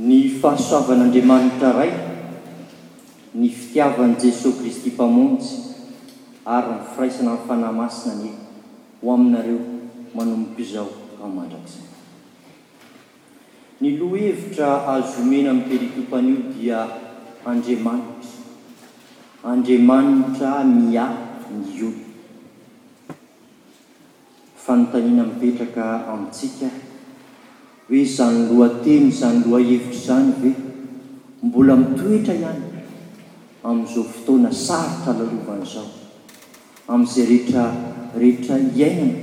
Ny fahasoavan'Andriamanitra Ray, ny fitiavan'i Jesoa Kristy Mpamonjy ary ny firaisana amin'ny Fanahy Masina anie ho aminareo manomboka izao hatramin'ny mandrakizay. Ny lohahevitra azo omena amin'io perikopany io dia Andriamanitra, Andriamanitra miahy ny olony. Fanontaniana mipetraka amintsika, hoe izany lohateny, izany lohahevitra izany ve mbola mitoetra ihany amin'izao fotoana sarotra lalovana izao? Amin'izay rehetra rehetra iainana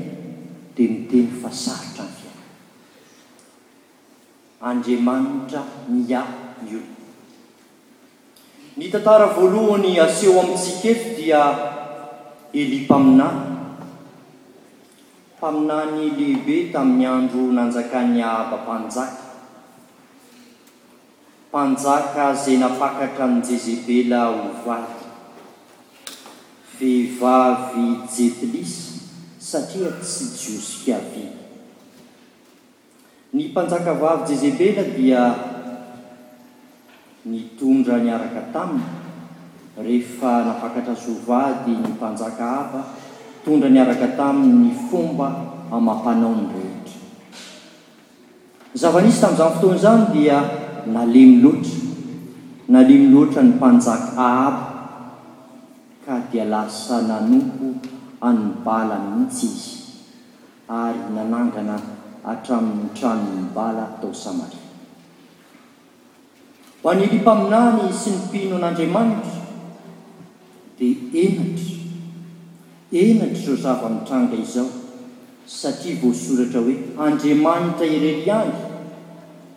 dia miteny fa sarotra ny fiainana. Andriamanitra miahy ny olony. Ny tantara voalohany aseho amintsika eto dia Elia mpaminany. Mpaminany lehibe tamin'ny andro nanjakan'i Ahaba Mpanjaka. Mpanjaka izay nampakatra an'i Jezebela ho vady. Vehivavy Jetilisa satria tsy Jiosy fiaviany. Ny mpanjakavavy Jezebela dia nitondra niaraka taminy, rehefa nampakatra zo vady ny mpanjaka Ahaba, nitondra niaraka taminy ny fomba amam-panaony rehetra. Ny zava-nisy tamin'izany fotoana izany dia nalemy loatra, nalemy loatra ny mpanjaka Ahaba, ka dia lasa nanompo an'i Bala mihitsy izy. ary nanangana hatramin'ny tranon'ny bala tao Samaria. Ho an'ily mpaminany sy ny mpino an'Andriamanitra, dia henatra henatra izao zava-mitranga izao, satria voasoratra hoe, Andriamanitra irery ihany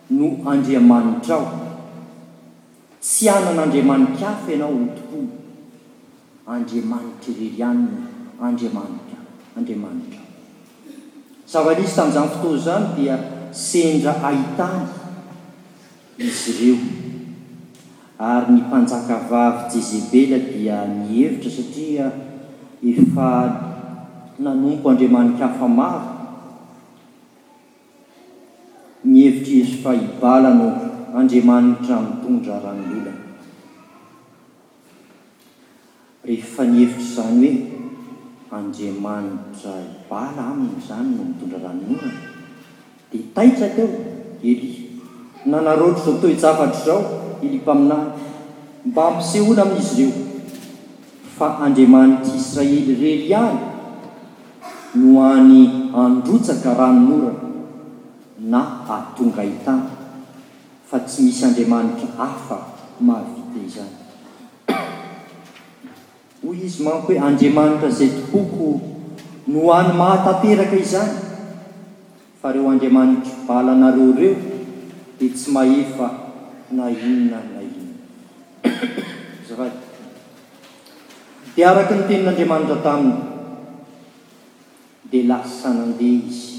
no Andriamanitrao. Tsy hanan' andriamani-kafa ianao ho tompoina, Andriamanitra irery ihany no Andriamanitra, Andriamanitrao. Zava-nisy tamin'izany fotoana izany dia sendra haitany izy ireo, ary ny mpanjakavavy Jezebela dia nihevitra satria efa nanompo andriamani-kafa maro, Ny hevitry Jeso fa i Bala no andriamanitra mitondra ran'olona. Rehefa ny hevitry izany hoe andriamanitra i Bala aminy izany no mitondra ran'orana dia taitra teo i Elia. Nanaraotra izao toe-javatra izao Elia mpaminany mba hampisehoana amin'izy ireo fa andriamanitr'i Israely irery ihany no any handrotsaka ranon'orana na hahatonga ain-tany fa tsy misy andriamanitra hafa mahavita izany. Hoy izy manko hoe, Andriamanitra izay tompoko no any mahatanteraka izany. Fa reo andriamanitro bala nareo reo de tsy mahefa na inona na inona. Azafady tompoko. De araka ny tenin'Andriamanitra taminy de lasa nande izy,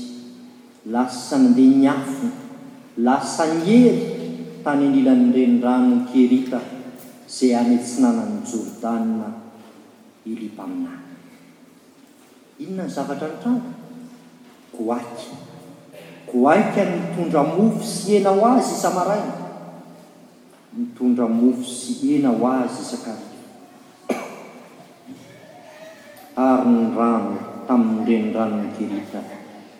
lasa nande ny afony, lasa niery tany anilan'ny renirano Kerita zay any atsinanan'ny Jordana i Libanona. Inona ny zavatra nitranga? Goaika. Goaika no mitondra mofo sy hena ho azy isa-maraina. Mitondra mofo sy hena ho azy isan-kariva. Ary ny rano tamin'ny reniranon'i Gerita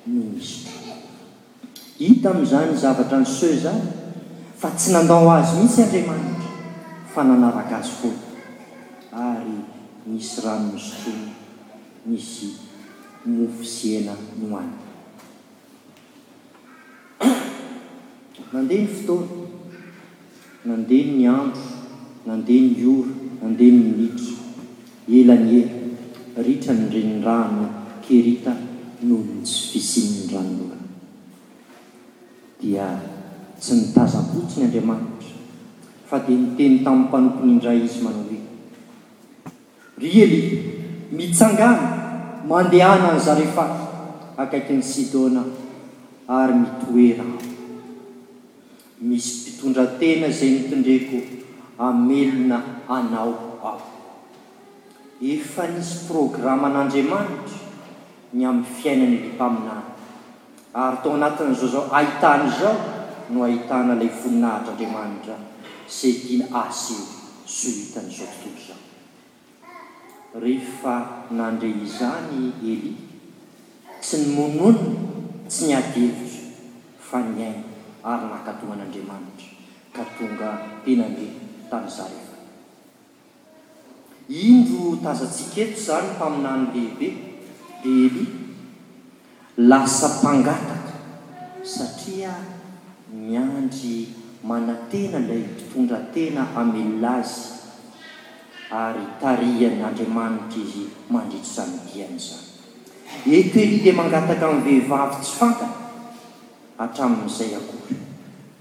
no misotro. Hita amin'izany zavatra niseho izany fa tsy nandao azy mihitsy Andriamanitra fa nanaraka azy foana. Ary nisy rano nosotroiny, nisy mofo sy hena nohaniny. Nandeha ny fotoana. Nandeha ny andro, nandeha ny ora, nandeha ny minitra. Ela ny ela, ritra ny renirano Kerita noho ny tsy fisian'ny ranon'orana. Dia tsy nitazam-potsiny Andriamanitra, fa dia niteny tamin'ny mpanompony indray Izy manao hoe, Ry Elia, mitsangàna, mandehana any Zarefaty, akaikin'i Sidona, ary mitoera ao. Misy mpitondratena izay notendreko hamelona anao aho. Efa nisy programan'Andriamanitra ny amin'ny fiainan'ily mpaminany, ary tao anatin'izao izao ahitana izao no ahitana ilay voninahitr'Andriamanitra izay tiany aseho sy ho hitan'izao tontolo izao. Rehefa nandre izany i Elia, tsy nimonoana, tsy niady hevitra, fa nihaino ary nankatò an'Andriamanitra, ka tonga dia nandeha tany Zarefata. Indro tazantsika eto izany mpaminany lehibe, dia Elia. Lasa mpangataka satria miandry manantena ilay mpitondra tena hamelona azy ary tarihan' Andriamanitra izy mandritra izany diany izany. Eto Elia dia mangataka amin'ny vehivavy tsy fantany hatramin'izay akory.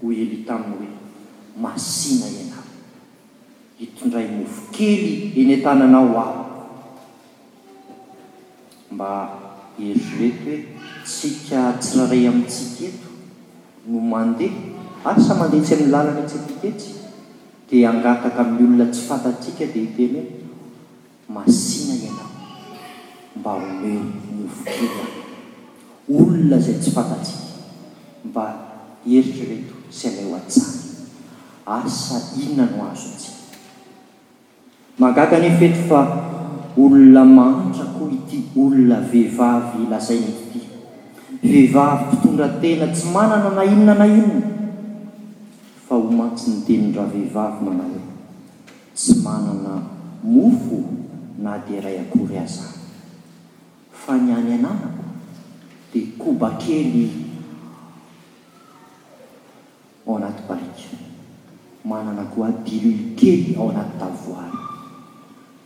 Hoy Elia taminy hoe, Masìna ianao. Hitondray mofo kely eny an-tananao aho. Mba eritrereto hoe tsika tsirairay amintsika eto no mandeha ary sa mandeha etsy amin'ny lalana etsy ampita etsy dia hangataka amin'ny olona tsy fantatsika dia hiteny hoe masina ianao mba omeo mofo kely aho. Olona izay tsy fantatsika. Mba eritrereto sy alaiho an-tsary. Asa inona no azontsika. Mahagaga anefa eto fa olona mahantra koa ity olona vehivavy lazaina eto ity. Vehivavy mpitondra tena tsy manana na inona na inona fa ho mantsy ny tenin-dravehivavy manao hoe, tsy manana mofo na dia iray akory aza aho. Fa ny any ananako dia koba kely. Ao anaty barika, manana koa pilule kely ao anaty tavoara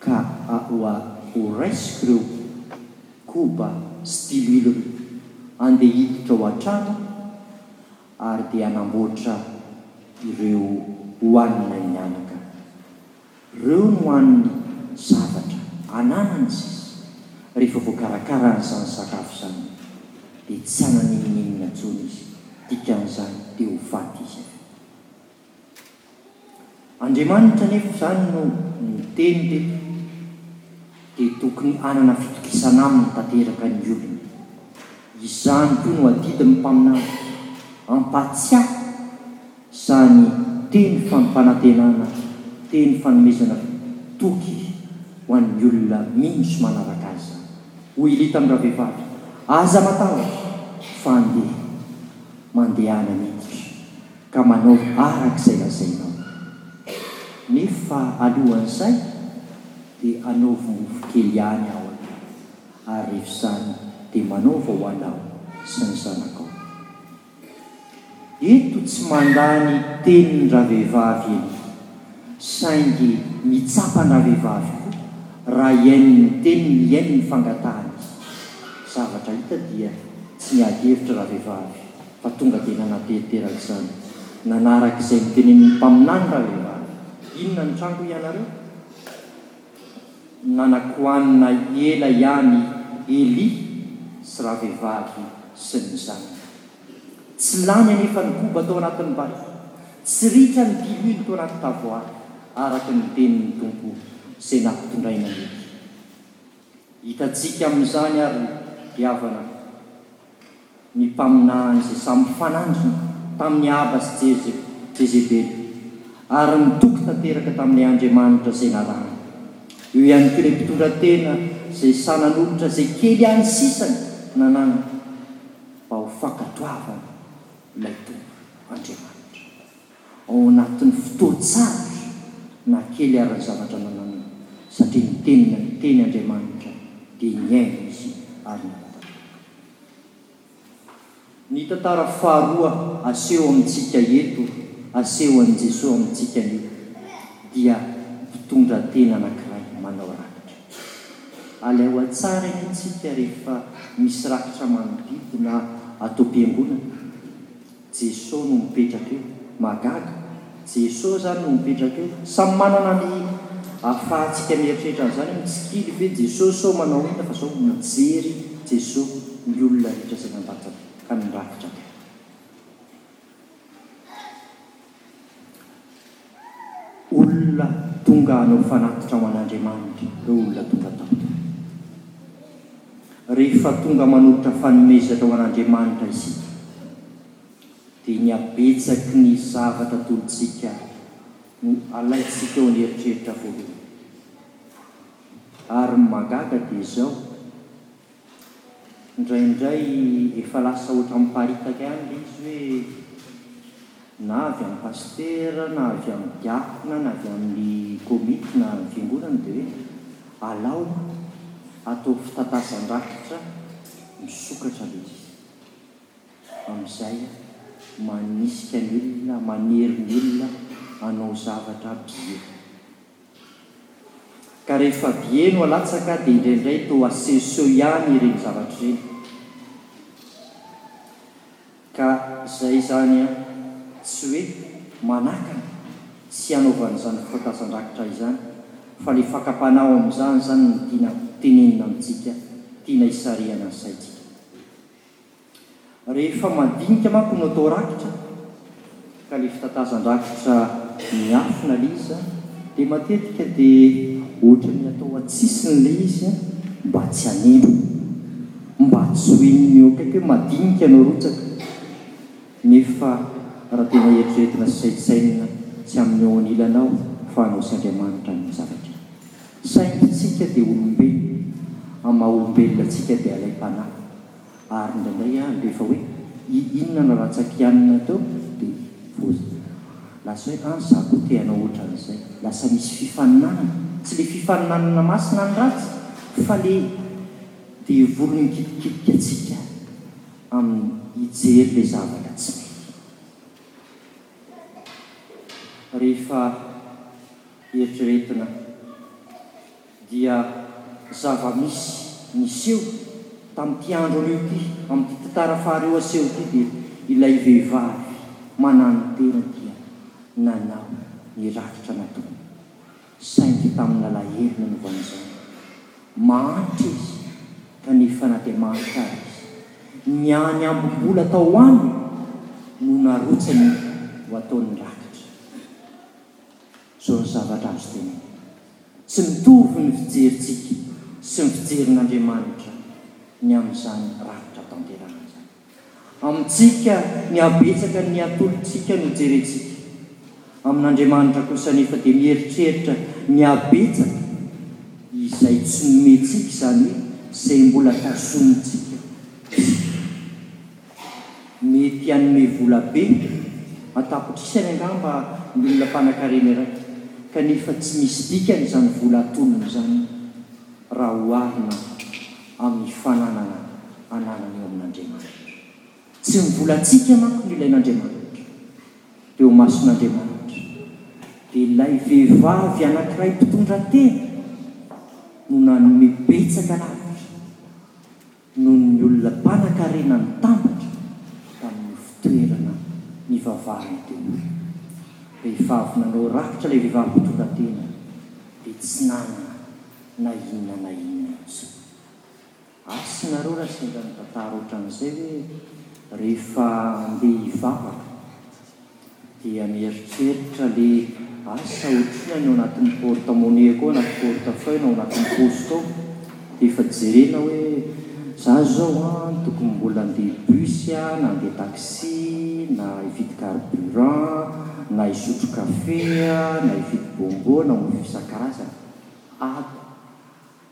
ka ahoa horaisiko ireo koba sy pilule ireo andeha hiditra ao an-trano ary dia hanamboatra ireo hohaninay mianaka. Ireo no hany ny zavatra ananany sisa. Rehefa voakarakara an'izany sakafo izany dia tsy hanana inoninona intsony izy. Dikan'izany dia ho faty izy avy eo. Andriamanitra anefa izany no niteny teto dia tokony hanana fitokisana aminy tanteraka ny olona. Izany koa no adidin'ny mpaminany. Ampahatsiahy. Izany teny fampanantenana, teny fanomezana toky ho an'ny olona mino sy manaraka Azy izany. Hoy Elia tamin'ny ravehivavy, Aza matahotra, fa andeha, mandehana miditra, ka manaovy araka izay lazainao. Nefa alohan'izay, dia anaovy mofo kely ihany aho aloha, ary rehefa izany, dia manaova ho anao sy ny zanakao. Eto tsy mandany tenin-dravehivavy eny, saingy mitsapa an-dravehivavy koa raha hihaino ny teniny, hihaino ny fangatahany. Zavatra hita dia tsy niady hevitra ravehivavy fa tonga dia nanateriteraka izany. Nanaraka izay notenenin'ny mpaminany ravehivavy, Inona ny trango hianareo? nanakoanina ela ihany Elie sy Ravehivavy sy ny zanany. Tsy lany anefa ny koba tao anatin'ny bato. Tsy ritra ny pilule tao anaty tavoahangy, araka ny tenin'ny Tompo izay nampitondraina ny Elie. Hitantsika amin'izany ary ny fitiavana. ny mpaminany izay samy mifanandrina tamin'ny haba sy Jezebela, ary nitoky tanteraka tamin'ilay Andriamanitra izay narahany. Eo ihany koa ilay mpitondra tena izay sahy nanolotra izay kely ihany sisany nananany mba ho fankatoavana ilay Tompo Andriamanitra. ao anatin'ny fotoan-tsarotra na kely ary ny zavatra nananany, satria ny Tenina no teny Andriamanitra, dia niaina Izy ary nanatanteraka. Ny tantara faharoa aseho amintsika eto, asehon'i Jesoa amintsika anio, dia mpitondra tena anankiray manao rakitra. Aleo tsara anie isika rehefa misy rakitra manodidina ato am-piangonana. Jeso no mipetraka eo. Mahagaga. Jeso zany no mipetraka eo. Samy manana ny afahantsika mieritreritra an'izany io ny tsikily ve Jeso sao manao inona fa zao mijery Jeso ny olona rehetra zay nandatsaka ka niraikitra be. Olona tonga hanao fanatitra ho an'Andriamanitra ireo olona tonga tato. Rehefa tonga manolotra fanomezana ho an'Andriamanitra isika, dia ny habetsaky ny zavatra atolotsika no alaintsika ao an'eritreritra voalohany. Ary ny mahagaga dia izao. Indraindray efa lasa ohatran'ny miparitaka ihany ilay izy hoe na avy amin'ny pasitera na avy amin'ny diakona na avy amin'ny komity na amin'ny fiangonana dia hoe alao atao fitatasan-drakitra misokatra ilay izy. Amin'izay manisika ny olona, manery ny olona hanao zavatra biry. Ka rehefa bye no alatsaka dia indraindray toa sehoseho ihany ireny zavatra ireny. Ka izay izany an! Tsy hoe manakana sy hanaovana izany fotazan-drakitra izany fa ilay fakam-panahy ao amin'izany izany no tiana tenenina amintsika, tiana hisarihana ny saintsika. Rehefa mandinika manko no atao rakitra ka le fitatazan-drakitra miafina le izy de matetika de ohatran'ny atao an-tsisiny le izy mba tsy hanimba, mba tsy ho henon'ny eo akaiky hoe madinika no arotsaka nefa raha tena eritreretina sy saintsainina tsy amin'ny eo anilanao fa hanao sy Andriamanitra ny zavatra saingy tsika de olombelona amin'ny maha olombelona antsika de alaim-panahy Ary indraindray aho rehefa hoe i inona no ratsakianina teo dia voz. Lasa hoe an za koa te hanao otran'izay. Lasa misy fifaninanana. Tsy le fifaninanana masina ny ratsy fa le devoly mikitikidika antsika amin'ny hijery le zavatra tsy mety. Rehefa eritreretina. dia zava-misy niseho tamin'ity andro anio ity, amin'ity tantara faharoa aseho ity, dia ilay vehivavy mananotena dia nanao ny rafitra nataony, saingy tamin'alahelo nanovany izany. Mahantra izy, kanefa an'Andriamanitra àry izy. Ny any ambom-bola tao aminy no narotsany ho ataony rakitra. Izao ny zavatra azo tenenina, Tsy mitovy ny fijerintsika sy ny fijerin'Andriamanitra ny amin'izany rafitra tanterahana izany. Amintsika, ny habetsaka ny atolotsika no jerentsika. Amin'Andriamanitra kosa anefa dia mieritreritra ny habetsaka izay tsy nomentsika izany hoe izay mbola tazonintsika isika. Mety hanome vola be an-tapitrisany angamba ny olona mpanankarena iray, kanefa tsy misy dikany izany vola atolony izany raha oharina amin'ny fananana ananana eo amin'Andriamanitra. Tsy ny volantsika manko no ilain'Andriamanitra. Teo imason'Andriamanitra dia ilay vehivavy anankiray mpitondratena no nanome betsaka lavitra. noho ny olona mpanankarena nitambatra tamin'io fitoerana nivavahany teo io. Rehefa avy nanao rakitra ilay vehivavy mpitondra tena dia tsy nanana na inona na inona intsony. Asy nareo raha sendra nitantara ohatran'izay hoe rehefa andeha hivavaka, Dia mieritreritra le asa otrina ny ao anatin'ny porte monnaie ko anaty porte feuille na ao anatin'ny paosy tao dia efa jerena hoe za zao an tokony mbola andeha bus a na andeha taxi na hividy carburant na hisotro kafe a na hividy bonbon na mofo isan-karazany ato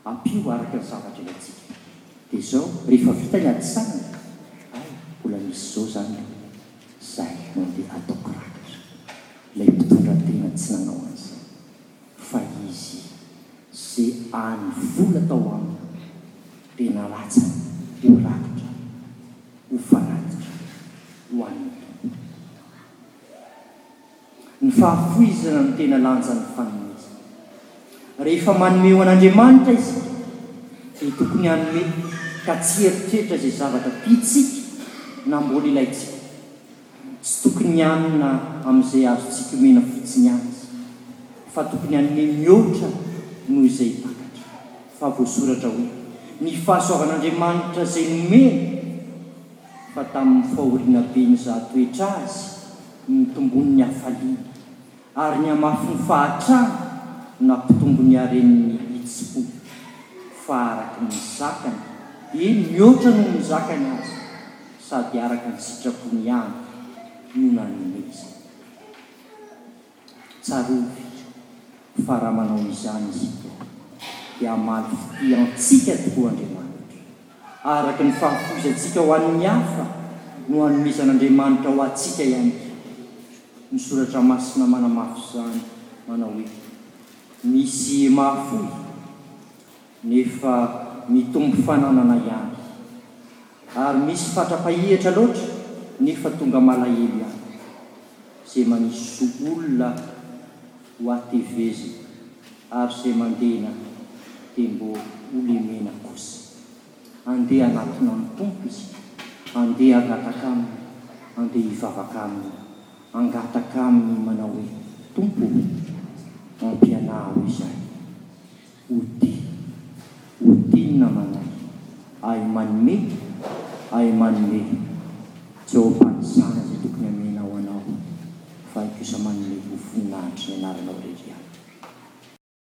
Ampio araka ny zavatra ilaintsika. Dia izao, rehefa vita ny hadisanana, hay, mbola misy izao izany aloha, izay no andeha hataoko rakitra. Ilay mpitondra tena tsy nanao an'izay. Fa izy, izay any vola tao aminy, dia nalatsany ho rakitra, ho fanatitra ho an'ny Tompo. Ny fahafoizana no tena lanjan'ny fanomezana. Rehefa manome ho an'Andriamanitra isika, dia tokony hanome ka tsy hieritreritra izay zavatra tiantsika na mbola ilaintsika. Tsy tokony hianina amin'izay azontsika omena fotsiny aza, fa tokony hanome mihoatra noho izay takatra. Fa voasoratra hoe, Ny fahasoavan'Andriamanitra izay nomeny. fa tamin'ny fahoriana be nizaha-toetra azy no nitomboany ny hafaliany, ary nihamafy ny fahatrana nampitombo ny hareny ny hitsi-po, fa araka ny zakany, eny, mihoatra noho ny zakany aza, sady araka ny sitrapony ihany no nanomezany. Tsarovy fa raha manao izany isika dia hamaly fitia antsika tokoa Andriamanitra. Araka ny fahafoizantsika ho an'ny hafa no hanomezan'Andriamanitra ho antsika ihany koa. Ny Soratra Masina manamafy izany manao hoe, Misy mahafoy. nefa mitombo fananana ihany, ary misy fatra-pahihatra loatra nefa tonga malahelo ihany izay manisy zo olona ho hatevezina ary izay mandena dia mbô ho lemena kosa. Andeha hanatona ny Tompo isika, andeha hangataka Aminy, andeha hivavaka Aminy, hangataka Aminy manao hoe, Tompo ô, ampianaro izay. Ho tia, ho tia ny namanay. Ahy manome, ahy manome. Jehovah Mpandrosana izay tokony hamena ho anao, fa ahy kosa manome ho voninahitry ny anaranao irery ihany.